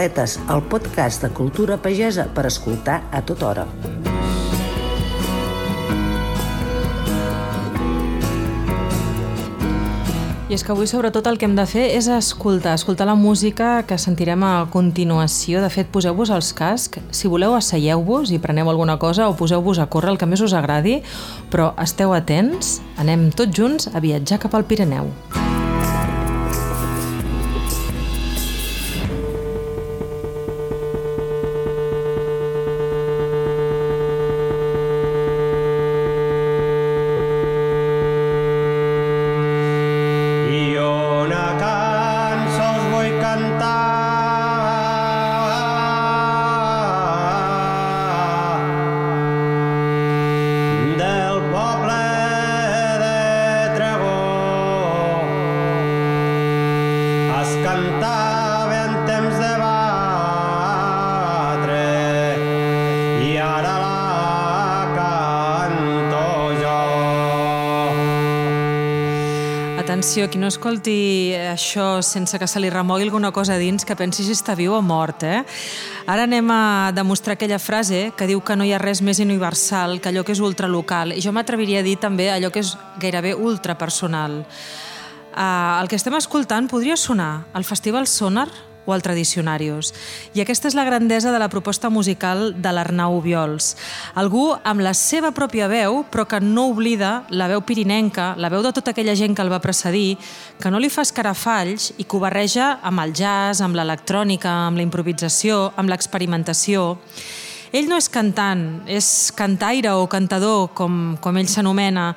Paletes, el podcast de cultura pagesa per escoltar a tota hora. I és que avui sobretot el que hem de fer és escoltar, escoltar la música que sentirem a continuació. De fet, poseu-vos els cascs, si voleu asseieu-vos i preneu alguna cosa o poseu-vos a córrer el que més us agradi, però esteu atents, anem tots junts a viatjar cap al Pirineu. Atenció, qui no escolti això sense que se li remogui alguna cosa dins, que pensi si està viu o mort, eh? Ara anem a demostrar aquella frase que diu que no hi ha res més universal que allò que és ultralocal. I jo m'atreviria a dir també allò que és gairebé ultrapersonal. Uh, el que estem escoltant podria sonar al Festival Sonar o al Tradicionarius. I aquesta és la grandesa de la proposta musical de l'Arnau Viols. Algú amb la seva pròpia veu, però que no oblida la veu pirinenca, la veu de tota aquella gent que el va precedir, que no li fa escarafalls i que ho barreja amb el jazz, amb l'electrònica, amb la improvisació, amb l'experimentació. Ell no és cantant, és cantaire o cantador, com, com ell s'anomena.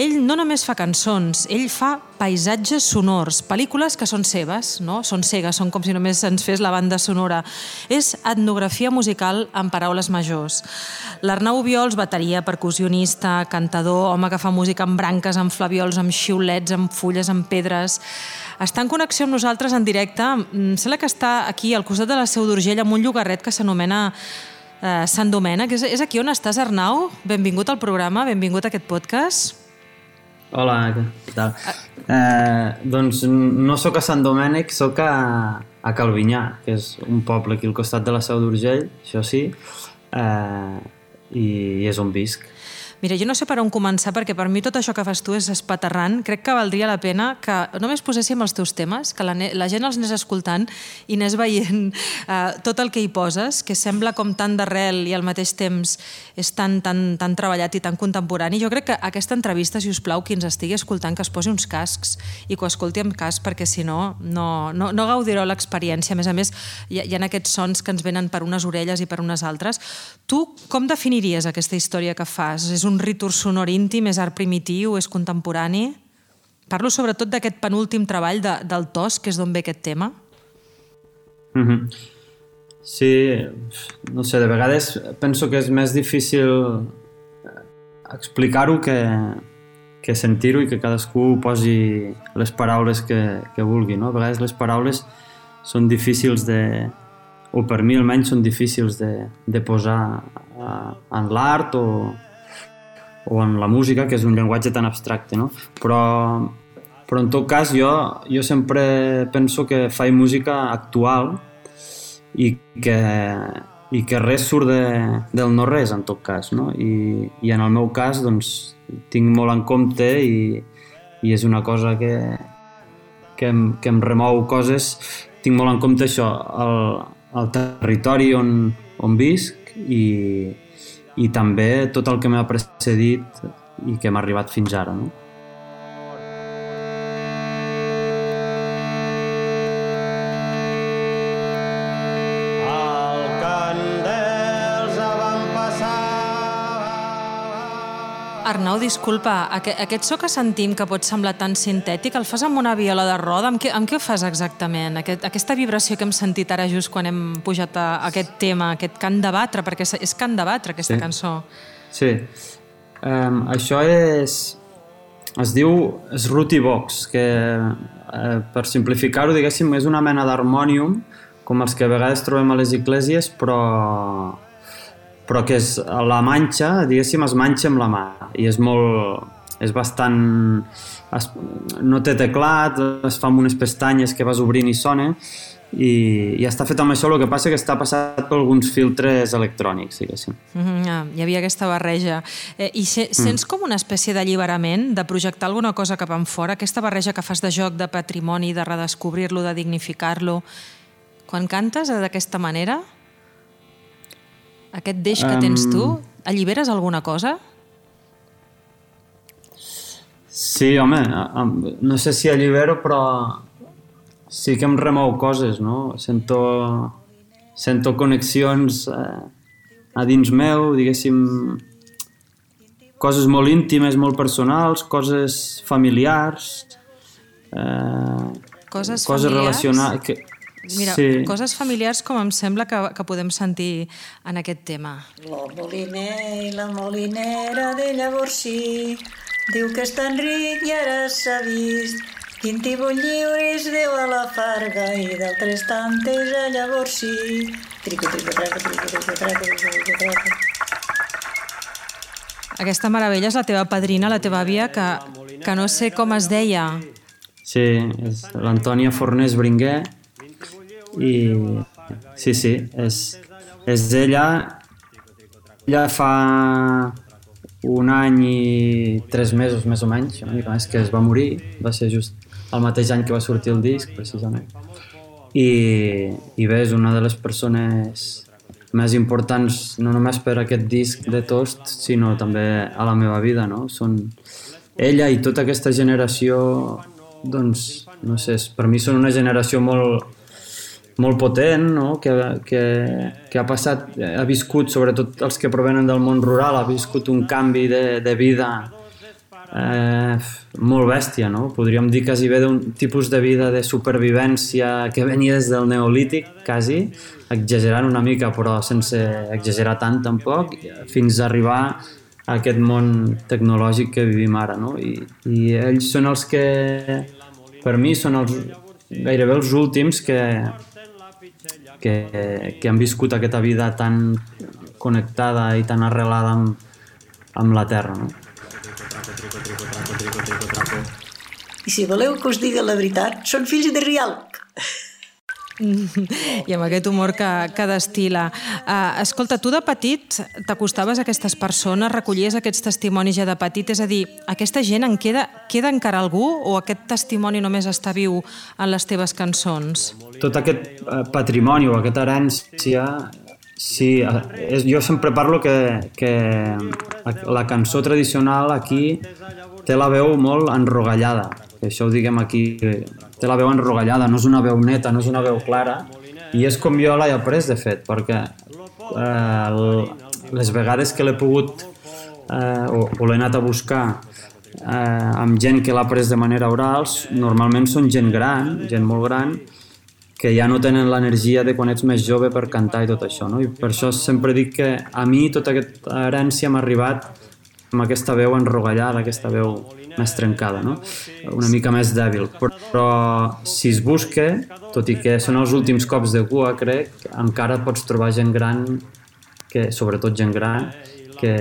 Ell no només fa cançons, ell fa paisatges sonors, pel·lícules que són seves, no? són cegues, són com si només ens fes la banda sonora. És etnografia musical en paraules majors. L'Arnau Viols, bateria, percussionista, cantador, home que fa música amb branques, amb flaviols, amb xiulets, amb fulles, amb pedres està en connexió amb nosaltres en directe. Em sembla que està aquí al costat de la Seu d'Urgell amb un llogarret que s'anomena eh, Sant Domènec. És, és aquí on estàs, Arnau? Benvingut al programa, benvingut a aquest podcast. Hola, què tal? Eh, doncs no sóc a Sant Domènec, sóc a, a Calvinyà, que és un poble aquí al costat de la Seu d'Urgell, això sí, eh, i, i és on visc. Mira, jo no sé per on començar, perquè per mi tot això que fas tu és espaterrant. Crec que valdria la pena que només poséssim els teus temes, que la, la gent els anés escoltant i anés veient uh, tot el que hi poses, que sembla com tan d'arrel i al mateix temps és tan, tan, tan treballat i tan contemporani. Jo crec que aquesta entrevista, si us plau, qui ens estigui escoltant, que es posi uns cascs i que ho escolti amb casc, perquè si no, no, no, no gaudireu l'experiència. A més a més, hi hi ha aquests sons que ens venen per unes orelles i per unes altres. Tu com definiries aquesta història que fas? És un un ritur sonor íntim, és art primitiu, és contemporani? Parlo sobretot d'aquest penúltim treball de, del Tos, que és d'on ve aquest tema. Mm -hmm. Sí, no sé, de vegades penso que és més difícil explicar-ho que, que sentir-ho i que cadascú posi les paraules que, que vulgui. No? A vegades les paraules són difícils de, o per mi almenys són difícils de, de posar en l'art o, o en la música, que és un llenguatge tan abstracte, no? Però, però en tot cas jo, jo sempre penso que faig música actual i que, i que res surt de, del no res, en tot cas, no? I, i en el meu cas, doncs, tinc molt en compte i, i és una cosa que, que, em, que em remou coses. Tinc molt en compte això, el, el territori on, on visc i, i també tot el que m'ha precedit i que m'ha arribat fins ara. No? Arnau, disculpa, aquest, aquest so que sentim que pot semblar tan sintètic, el fas amb una viola de roda? Amb què, amb què ho fas exactament? Aquest, aquesta vibració que hem sentit ara just quan hem pujat a aquest tema, aquest cant de batre, perquè és cant de batre aquesta sí. cançó. Sí. Um, això és... Es diu Sruti Box, que eh, per simplificar-ho, diguéssim, és una mena d'harmònium com els que a vegades trobem a les esglésies, però però que és la manxa, diguéssim, es manxa amb la mà i és molt, és bastant... Es, no té teclat, es fa amb unes pestanyes que vas obrint i sona, i, i està fet amb això, el que passa que està passat per alguns filtres electrònics, diguéssim. Mm -hmm, ah, hi havia aquesta barreja. Eh, I se, mm. sents mm. com una espècie d'alliberament, de projectar alguna cosa cap en fora, aquesta barreja que fas de joc, de patrimoni, de redescobrir-lo, de dignificar-lo, quan cantes d'aquesta manera, aquest deix que tens tu, alliberes alguna cosa? Sí, home, no sé si allibero, però sí que em remou coses, no? Sento, sento connexions eh, a dins meu, diguéssim, coses molt íntimes, molt personals, coses familiars, eh, coses, coses relacionades... Que, Mira, sí. coses familiars com em sembla que, que podem sentir en aquest tema. El moliner i la molinera de llavors sí, diu que és tan ric i ara s'ha vist Quin tibó lliure es deu a la farga i d'altres tantes a llavors sí. Trico, trico, traco, trico, trico, traco, trico, traco. Aquesta meravella és la teva padrina, la teva àvia, que, que no sé com es deia. Sí, és l'Antònia Fornés Bringuer i sí, sí, és, és ella ella fa un any i tres mesos, més o menys, una mica més, que es va morir, va ser just el mateix any que va sortir el disc, precisament. I, i bé, és una de les persones més importants no només per aquest disc de Toast, sinó també a la meva vida, no? Són ella i tota aquesta generació, doncs, no sé, per mi són una generació molt, molt potent, no? que, que, que ha passat, ha viscut, sobretot els que provenen del món rural, ha viscut un canvi de, de vida eh, molt bèstia, no? Podríem dir quasi bé d'un tipus de vida de supervivència que venia des del neolític, quasi, exagerant una mica, però sense exagerar tant tampoc, fins a arribar a aquest món tecnològic que vivim ara, no? I, i ells són els que, per mi, són els, gairebé els últims que, que, que han viscut aquesta vida tan connectada i tan arrelada amb, amb la Terra, no? I si voleu que us digui la veritat, són fills de Rialc. I amb aquest humor que, que destila. Uh, escolta, tu de petit t'acostaves a aquestes persones, recollies aquests testimonis ja de petit, és a dir, aquesta gent en queda, queda encara algú o aquest testimoni només està viu en les teves cançons? Tot aquest uh, patrimoni o aquesta herència Sí, eh, és, jo sempre parlo que, que la cançó tradicional aquí té la veu molt enrogallada, que això ho diguem aquí, té la veu enrogallada, no és una veu neta, no és una veu clara, i és com jo l'he après, de fet, perquè eh, les vegades que l'he pogut eh, o, o l'he anat a buscar eh, amb gent que l'ha pres de manera oral, normalment són gent gran, gent molt gran, que ja no tenen l'energia de quan ets més jove per cantar i tot això, no? I per això sempre dic que a mi tota aquesta herència m'ha arribat amb aquesta veu enrogallada, aquesta veu més trencada, no? Una mica més dèbil. Però si es busca, tot i que són els últims cops de cua, crec, encara pots trobar gent gran, que, sobretot gent gran, que,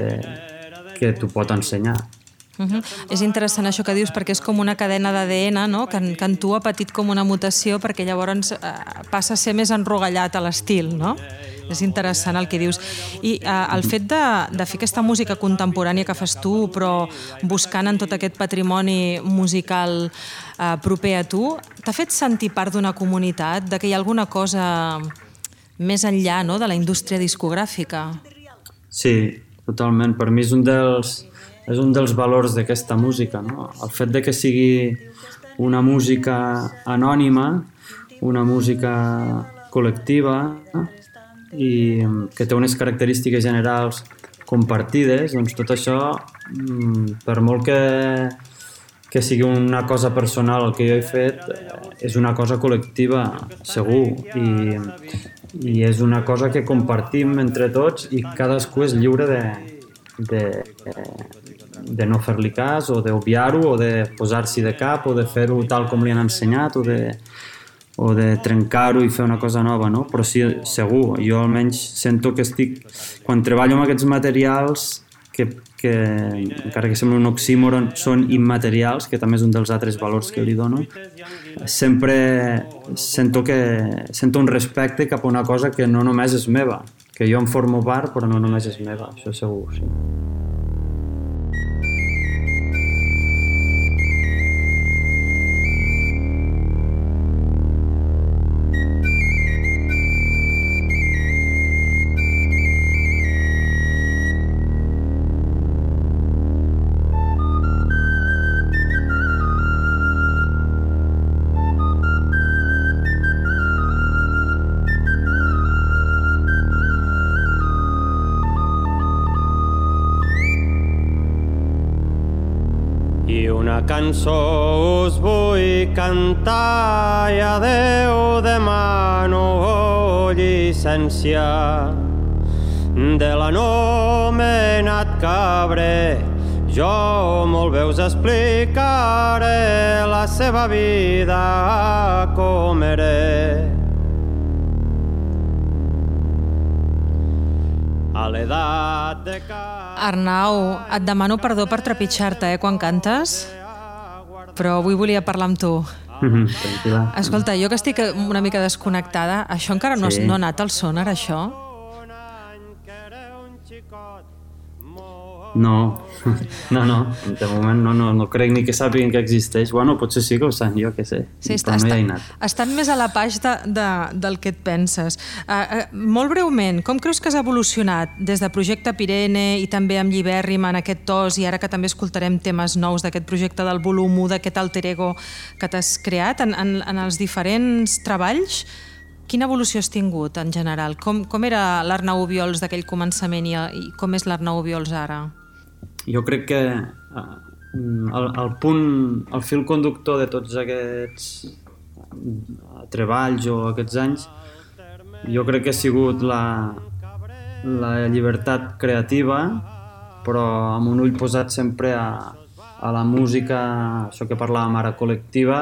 que t'ho pot ensenyar. Uh -huh. És interessant això que dius perquè és com una cadena d'ADN no? que, que en tu ha patit com una mutació perquè llavors eh, passa a ser més enrogallat a l'estil, no? És interessant el que dius. I eh, el fet de, de fer aquesta música contemporània que fas tu, però buscant en tot aquest patrimoni musical eh, proper a tu, t'ha fet sentir part d'una comunitat, de que hi ha alguna cosa més enllà no? de la indústria discogràfica? Sí, totalment. Per mi és un dels és un dels valors d'aquesta música, no? El fet de que sigui una música anònima, una música col·lectiva i que té unes característiques generals compartides, doncs tot això, mm, per molt que, que sigui una cosa personal el que jo he fet, és una cosa col·lectiva, segur, i, i és una cosa que compartim entre tots i cadascú és lliure de, de, de no fer-li cas o d'obviar-ho o de posar-s'hi de cap o de fer-ho tal com li han ensenyat o de, o de trencar-ho i fer una cosa nova, no? Però sí, segur, jo almenys sento que estic... Quan treballo amb aquests materials que, que encara que sembla un oxímoron, són immaterials, que també és un dels altres valors que li dono, sempre sento, que, sento un respecte cap a una cosa que no només és meva, que jo en formo part, però no només és meva, això segur, sí. Cançó us vull cantar i a Déu demano llicència de l'anomenat cabre jo molt bé us explicaré la seva vida com era a l'edat de... Arnau, et demano perdó per trepitjar-te, eh, quan cantes? Però avui volia parlar amb tu. Mm -hmm, Escolta, jo que estic una mica desconnectada, això encara no, sí. no ha anat al sonar, això? No, no, no, de moment no, no, no crec ni que sàpiguen que existeix. Bueno, potser sí que ho saben, jo què sé, sí, està, però no hi ha anat. Estan més a la paix de, de, del que et penses. Uh, uh, molt breument, com creus que has evolucionat des de Projecte Pirene i també amb Llibèrrim en aquest tos i ara que també escoltarem temes nous d'aquest projecte del volum 1, d'aquest alter ego que t'has creat en, en, en els diferents treballs? Quina evolució has tingut en general? Com, com era l'Arnau Viols d'aquell començament i, i com és l'Arnau Viols ara? Jo crec que eh, el, el punt, el fil conductor de tots aquests eh, treballs o aquests anys jo crec que ha sigut la, la llibertat creativa però amb un ull posat sempre a, a la música, això que parlàvem ara, col·lectiva,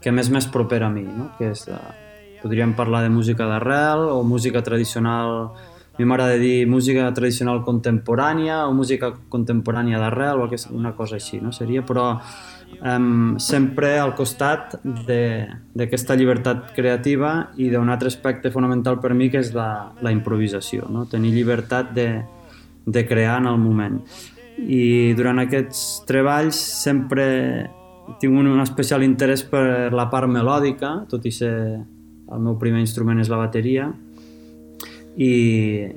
que més més propera a mi, no? que és, eh, podríem parlar de música d'arrel o música tradicional mi m'agrada dir música tradicional contemporània o música contemporània d'arrel o una cosa així, no? Seria, però um, sempre al costat d'aquesta llibertat creativa i d'un altre aspecte fonamental per mi que és la, la improvisació, no? tenir llibertat de, de crear en el moment. I durant aquests treballs sempre tinc un, un especial interès per la part melòdica, tot i ser el meu primer instrument és la bateria, i,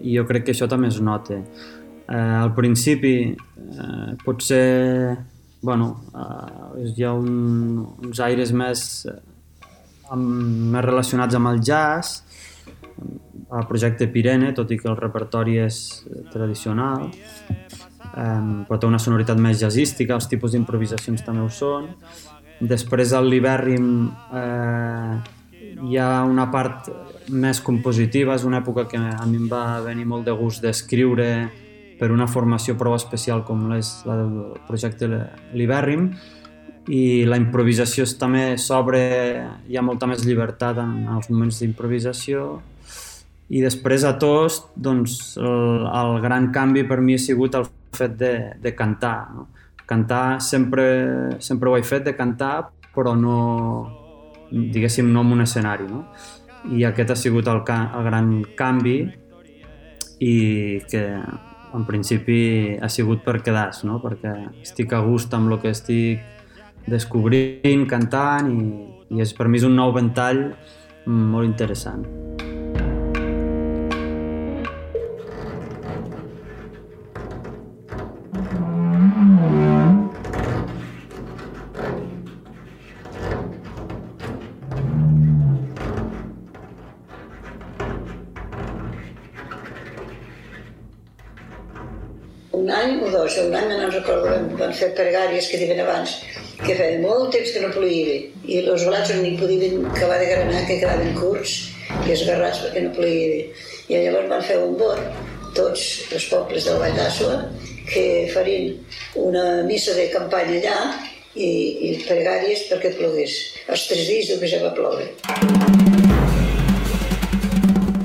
i jo crec que això també es nota. Eh, al principi eh, potser bueno, eh, hi ha un, uns aires més, amb, més relacionats amb el jazz, el projecte Pirene, tot i que el repertori és tradicional, eh, però té una sonoritat més jazzística, els tipus d'improvisacions també ho són. Després al Libèrrim eh, hi ha una part més compositiva, és una època que a mi em va venir molt de gust d'escriure per una formació prou especial com és la del projecte Libèrrim i la improvisació també s'obre, hi ha molta més llibertat en els moments d'improvisació i després a tots doncs, el, el gran canvi per mi ha sigut el fet de, de cantar. No? Cantar sempre, sempre ho he fet de cantar però no, diguéssim, no en un escenari. No? i aquest ha sigut el, el gran canvi i que en principi ha sigut per quedar no? perquè estic a gust amb el que estic descobrint, cantant i, i és, per mi és un nou ventall molt interessant. Dos, un any no recordo, vam fer pregàries que diuen abans, que feia molt temps que no ploïa i els volats ni podien acabar de granar, que quedaven curts i esgarrats perquè no ploïa I llavors van fer un vot, tots els pobles del Vall d'Àssua, que farien una missa de campanya allà i, i pregàries perquè plogués. Els tres dies que ja va ploure.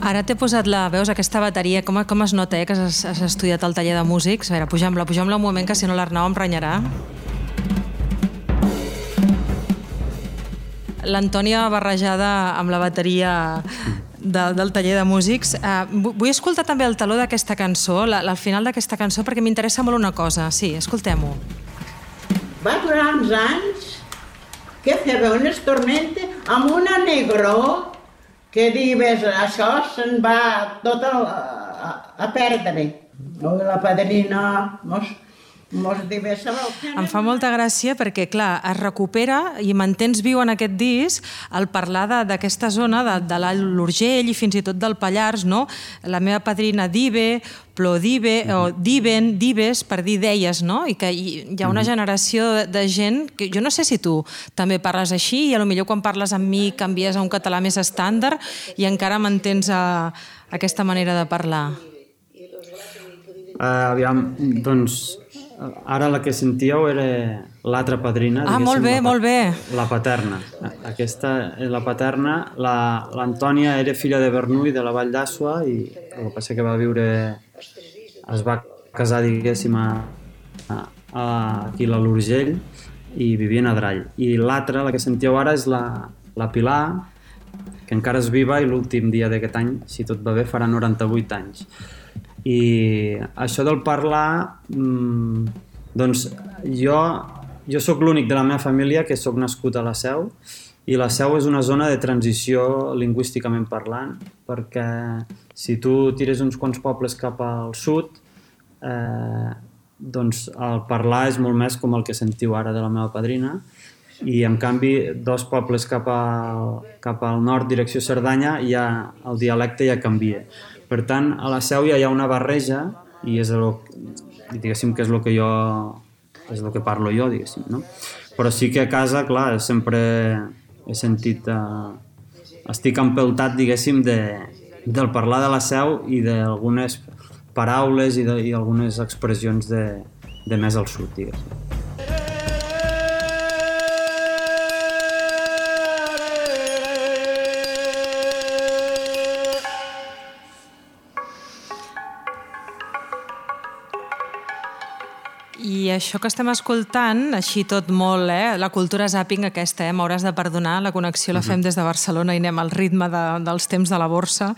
Ara t'he posat la... Veus aquesta bateria? Com, com es nota eh, que has, has estudiat al taller de músics? A veure, pujam-la, pujam-la un moment, que si no l'Arnau em renyarà. L'Antònia barrejada amb la bateria de, del taller de músics. Uh, vull escoltar també el taló d'aquesta cançó, la, al final d'aquesta cançó, perquè m'interessa molt una cosa. Sí, escoltem-ho. Va durar uns anys que feia unes tormentes amb una negró que dius, això se'n va tot a, a, a perdre. No, la padrina mos, Em fa molta gràcia perquè, clar, es recupera i mantens viu en aquest disc el parlar d'aquesta zona, de, de l'Urgell i fins i tot del Pallars, no? La meva padrina Dive, Plodive, mm -hmm. o Diven, Dives, per dir deies, no? I que hi ha una -hmm. generació de, de gent que jo no sé si tu també parles així i a lo millor quan parles amb mi canvies a un català més estàndard i encara mantens a, aquesta manera de parlar. Uh, aviam, doncs ara la que sentíeu era l'altra padrina. Ah, molt bé, la, molt bé. La paterna. Aquesta és la paterna. L'Antònia la, era filla de Bernull, de la Vall d'Àssua, i el que passa que va viure es va casar, diguéssim, a, a, a aquí a l'Urgell i vivien a Drall. I l'altra, la que sentíeu ara, és la, la Pilar, que encara és viva i l'últim dia d'aquest any, si tot va bé, farà 98 anys. I això del parlar, mmm, doncs jo, jo sóc l'únic de la meva família que sóc nascut a la Seu i la Seu és una zona de transició lingüísticament parlant, perquè si tu tires uns quants pobles cap al sud, eh, doncs el parlar és molt més com el que sentiu ara de la meva padrina, i en canvi dos pobles cap, a, cap al nord, direcció Cerdanya, ja, el dialecte ja canvia. Per tant, a la Seu ja hi ha una barreja i és el, diguéssim que és el que jo és el que parlo jo, diguéssim, no? Però sí que a casa, clar, sempre he sentit... Eh, estic empeltat, diguéssim, de, del parlar de la seu i d'algunes paraules i, de, i algunes expressions de, de més al sud, diguéssim. Això que estem escoltant, així tot molt, eh? la cultura zapping aquesta, eh? m'hauràs de perdonar, la connexió la fem des de Barcelona i anem al ritme de, dels temps de la borsa.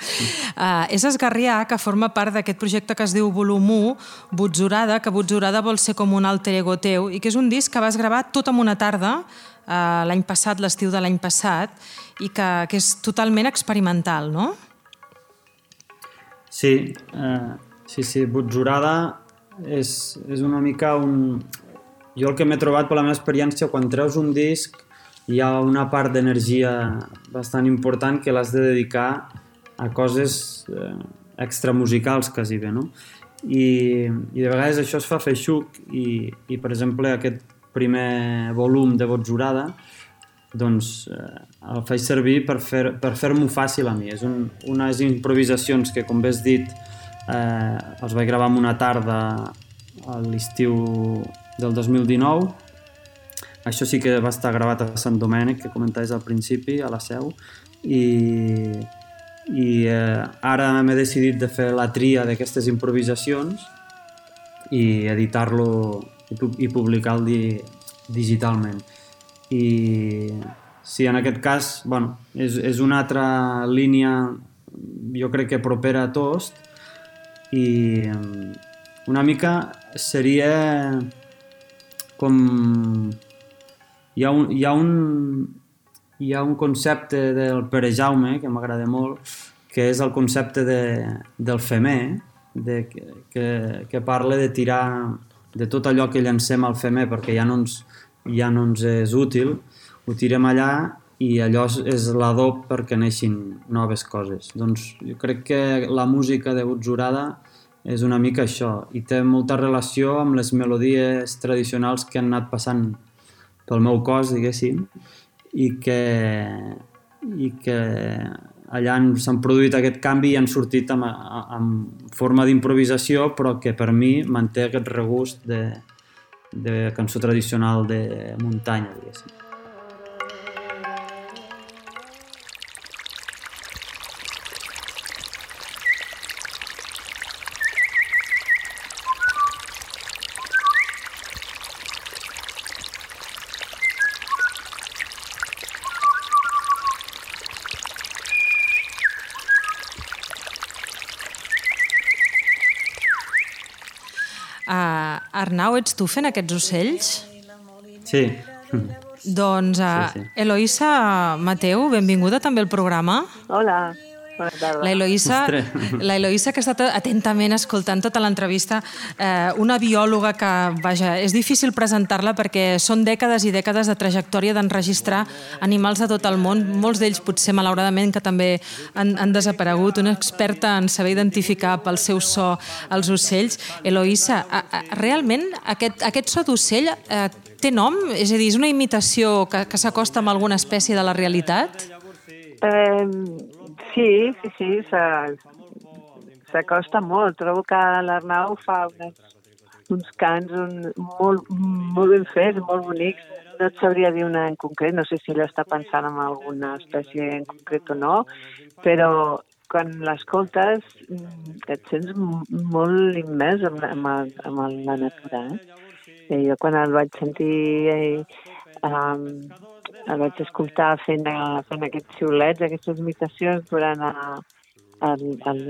Uh, és Esgarrià, que forma part d'aquest projecte que es diu Volum 1, Butsurada, que Butsurada vol ser com un alter ego teu, i que és un disc que vas gravar tot en una tarda, uh, l'any passat, l'estiu de l'any passat, i que, que és totalment experimental, no? Sí, uh, sí, sí, Butsurada és, és una mica un... Jo el que m'he trobat per la meva experiència, quan treus un disc hi ha una part d'energia bastant important que l'has de dedicar a coses eh, extramusicals quasi bé, no? I, I de vegades això es fa feixuc i, i per exemple aquest primer volum de Botzurada doncs eh, el faig servir per fer-m'ho per fer fàcil a mi. És un, unes improvisacions que, com bé has dit, eh, els vaig gravar en una tarda a l'estiu del 2019 això sí que va estar gravat a Sant Domènec que comentaves al principi, a la Seu. I, i eh, ara m'he decidit de fer la tria d'aquestes improvisacions i editar-lo i publicar-lo di, digitalment. I sí, en aquest cas bueno, és, és una altra línia jo crec que propera a Tost i una mica seria com hi ha un, hi ha un, hi ha un concepte del Pere Jaume que m'agrada molt que és el concepte de, del femer de, que, que parla de tirar de tot allò que llancem al femer perquè ja no ens, ja no ens és útil ho tirem allà i allò és l'adob perquè neixin noves coses. Doncs jo crec que la música de Butzurada és una mica això i té molta relació amb les melodies tradicionals que han anat passant pel meu cos, diguéssim, i que, i que allà s'han produït aquest canvi i han sortit amb, amb forma d'improvisació, però que per mi manté aquest regust de, de cançó tradicional de muntanya, diguéssim. Arnau, ets tu fent aquests ocells? Sí. Doncs, uh, Sí, sí. Eloïsa Mateu, benvinguda també al programa. Hola. La Eloïsa, la Eloïsa que ha estat atentament escoltant tota l'entrevista, eh, una biòloga que, vaja, és difícil presentar-la perquè són dècades i dècades de trajectòria d'enregistrar animals de tot el món, molts d'ells potser malauradament que també han, han desaparegut, una experta en saber identificar pel seu so els ocells. Eloïsa, a, a, realment aquest, aquest so d'ocell eh, té nom? És a dir, és una imitació que, que s'acosta amb alguna espècie de la realitat? Eh, sí, sí, sí, s'acosta molt. Trobo que l'Arnau fa unes, uns cants un, molt, molt ben fets, molt bonics. No et sabria dir una en concret, no sé si ella està pensant en alguna espècie en concret o no, però quan l'escoltes mm, et sents molt immers amb, amb, amb la natura. Eh? I jo quan el vaig sentir eh, um, el vaig escoltar fent, eh, fent aquests xiulets, aquestes imitacions durant eh, el, el,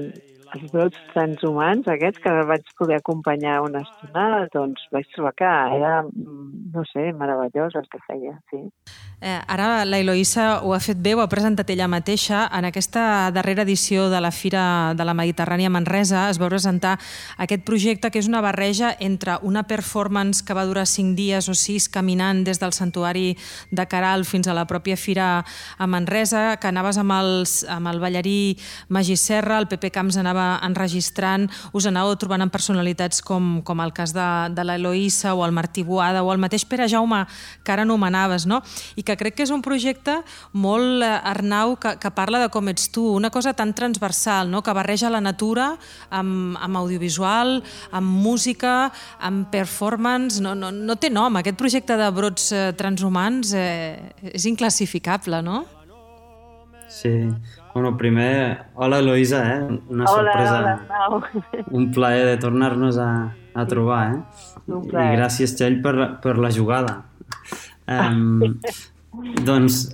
els brots transhumans aquests que vaig poder acompanyar una estona, doncs vaig trobar que era, no sé, meravellós el que feia, sí. Eh, ara la Eloïsa ho ha fet bé, ho ha presentat ella mateixa. En aquesta darrera edició de la Fira de la Mediterrània Manresa es va presentar aquest projecte que és una barreja entre una performance que va durar cinc dies o sis caminant des del santuari de Caral fins a la pròpia Fira a Manresa, que anaves amb, els, amb el ballarí Magí Serra, el Pepe Camps anava enregistrant, us anàveu trobant amb personalitats com, com el cas de, de l'Eloïsa o el Martí Boada o el mateix Pere Jaume, que ara anomenaves, no? I que crec que és un projecte molt, eh, Arnau, que, que parla de com ets tu, una cosa tan transversal, no? que barreja la natura amb, amb audiovisual, amb música, amb performance, no, no, no té nom. Aquest projecte de brots eh, transhumans eh, és inclassificable, no? Sí. Bueno, primer, hola Eloïsa, eh? Una Hola, sorpresa, hola, un plaer de tornar-nos a, a trobar, eh? Un I gràcies, Txell, per, per la jugada. Um, doncs,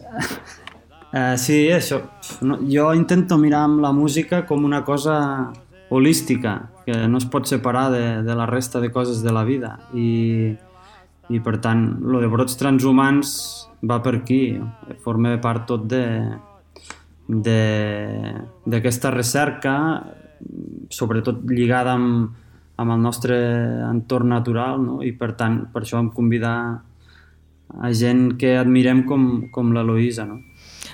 uh, sí, això. No, jo intento mirar amb la música com una cosa holística, que no es pot separar de, de la resta de coses de la vida. I, i per tant, lo de brots transhumans va per aquí, forma part tot de- d'aquesta recerca, sobretot lligada amb, amb el nostre entorn natural, no? i per tant, per això vam convidar a gent que admirem com, com l'Eloïsa. No?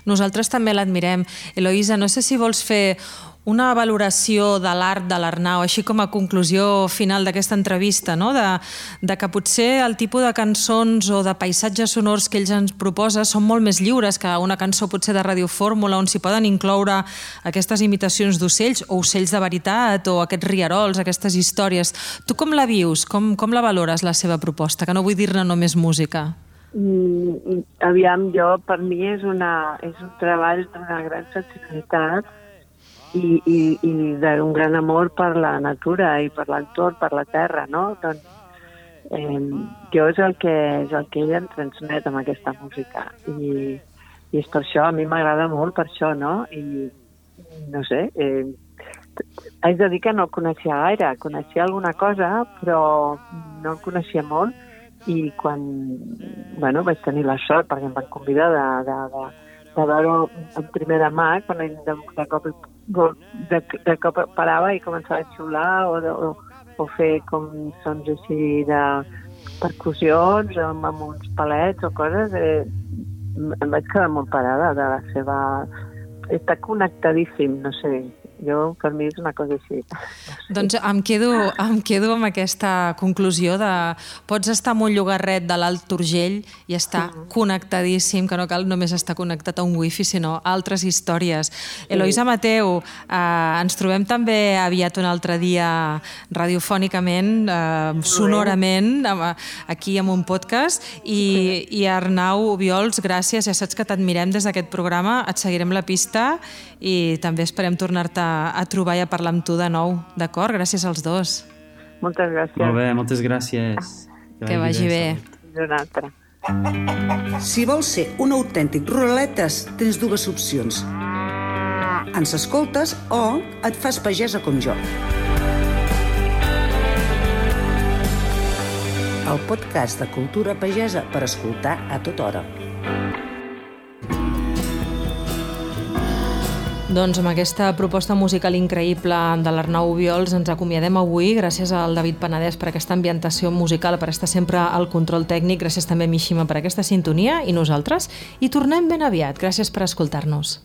Nosaltres també l'admirem. Eloïsa, no sé si vols fer una valoració de l'art de l'Arnau, així com a conclusió final d'aquesta entrevista, no? de, de que potser el tipus de cançons o de paisatges sonors que ells ens proposa són molt més lliures que una cançó potser de radiofórmula on s'hi poden incloure aquestes imitacions d'ocells o ocells de veritat o aquests rierols, aquestes històries. Tu com la vius? Com, com la valores, la seva proposta? Que no vull dir-ne només música. Mm, aviam, jo, per mi és, una, és un treball d'una gran sensibilitat i, i, i d'un gran amor per la natura i per l'entorn, per la terra, no? Doncs eh, jo és el, que, és el que ella em transmet amb aquesta música i, i és per això, a mi m'agrada molt per això, no? I no sé, eh, haig de dir que no el coneixia gaire, coneixia alguna cosa, però no el coneixia molt i quan bueno, vaig tenir la sort perquè em van convidar de, de, de, de veure en primera mà quan ell de, de, cop, de, de cop parava i començava a xiular o, de, o, o fer com sons així de percussions amb, amb uns palets o coses eh, em vaig quedar molt parada de la seva... Està connectadíssim, no sé, jo, per mi és una cosa així. Doncs em quedo, em quedo amb aquesta conclusió de pots estar un llogarret de l'Alt Urgell i estar connectadíssim, que no cal només estar connectat a un wifi, sinó a altres històries. Eloïsa Mateu, eh, ens trobem també aviat un altre dia radiofònicament, eh, sonorament, aquí amb un podcast, i, i Arnau Viols, gràcies, ja saps que t'admirem des d'aquest programa, et seguirem la pista i també esperem tornar-te a trobar i a parlar amb tu de nou, d'acord? Gràcies als dos. Moltes gràcies. Molt bé, moltes gràcies. Que vagi bé. salut. Una altra. Si vols ser un autèntic ruraletes, tens dues opcions. Ens escoltes o et fas pagesa com jo. el podcast de cultura pagesa per escoltar a tota hora. Doncs amb aquesta proposta musical increïble de l'Arnau Viols ens acomiadem avui. Gràcies al David Penedès per aquesta ambientació musical, per estar sempre al control tècnic. Gràcies també a Mishima per aquesta sintonia i nosaltres. I tornem ben aviat. Gràcies per escoltar-nos.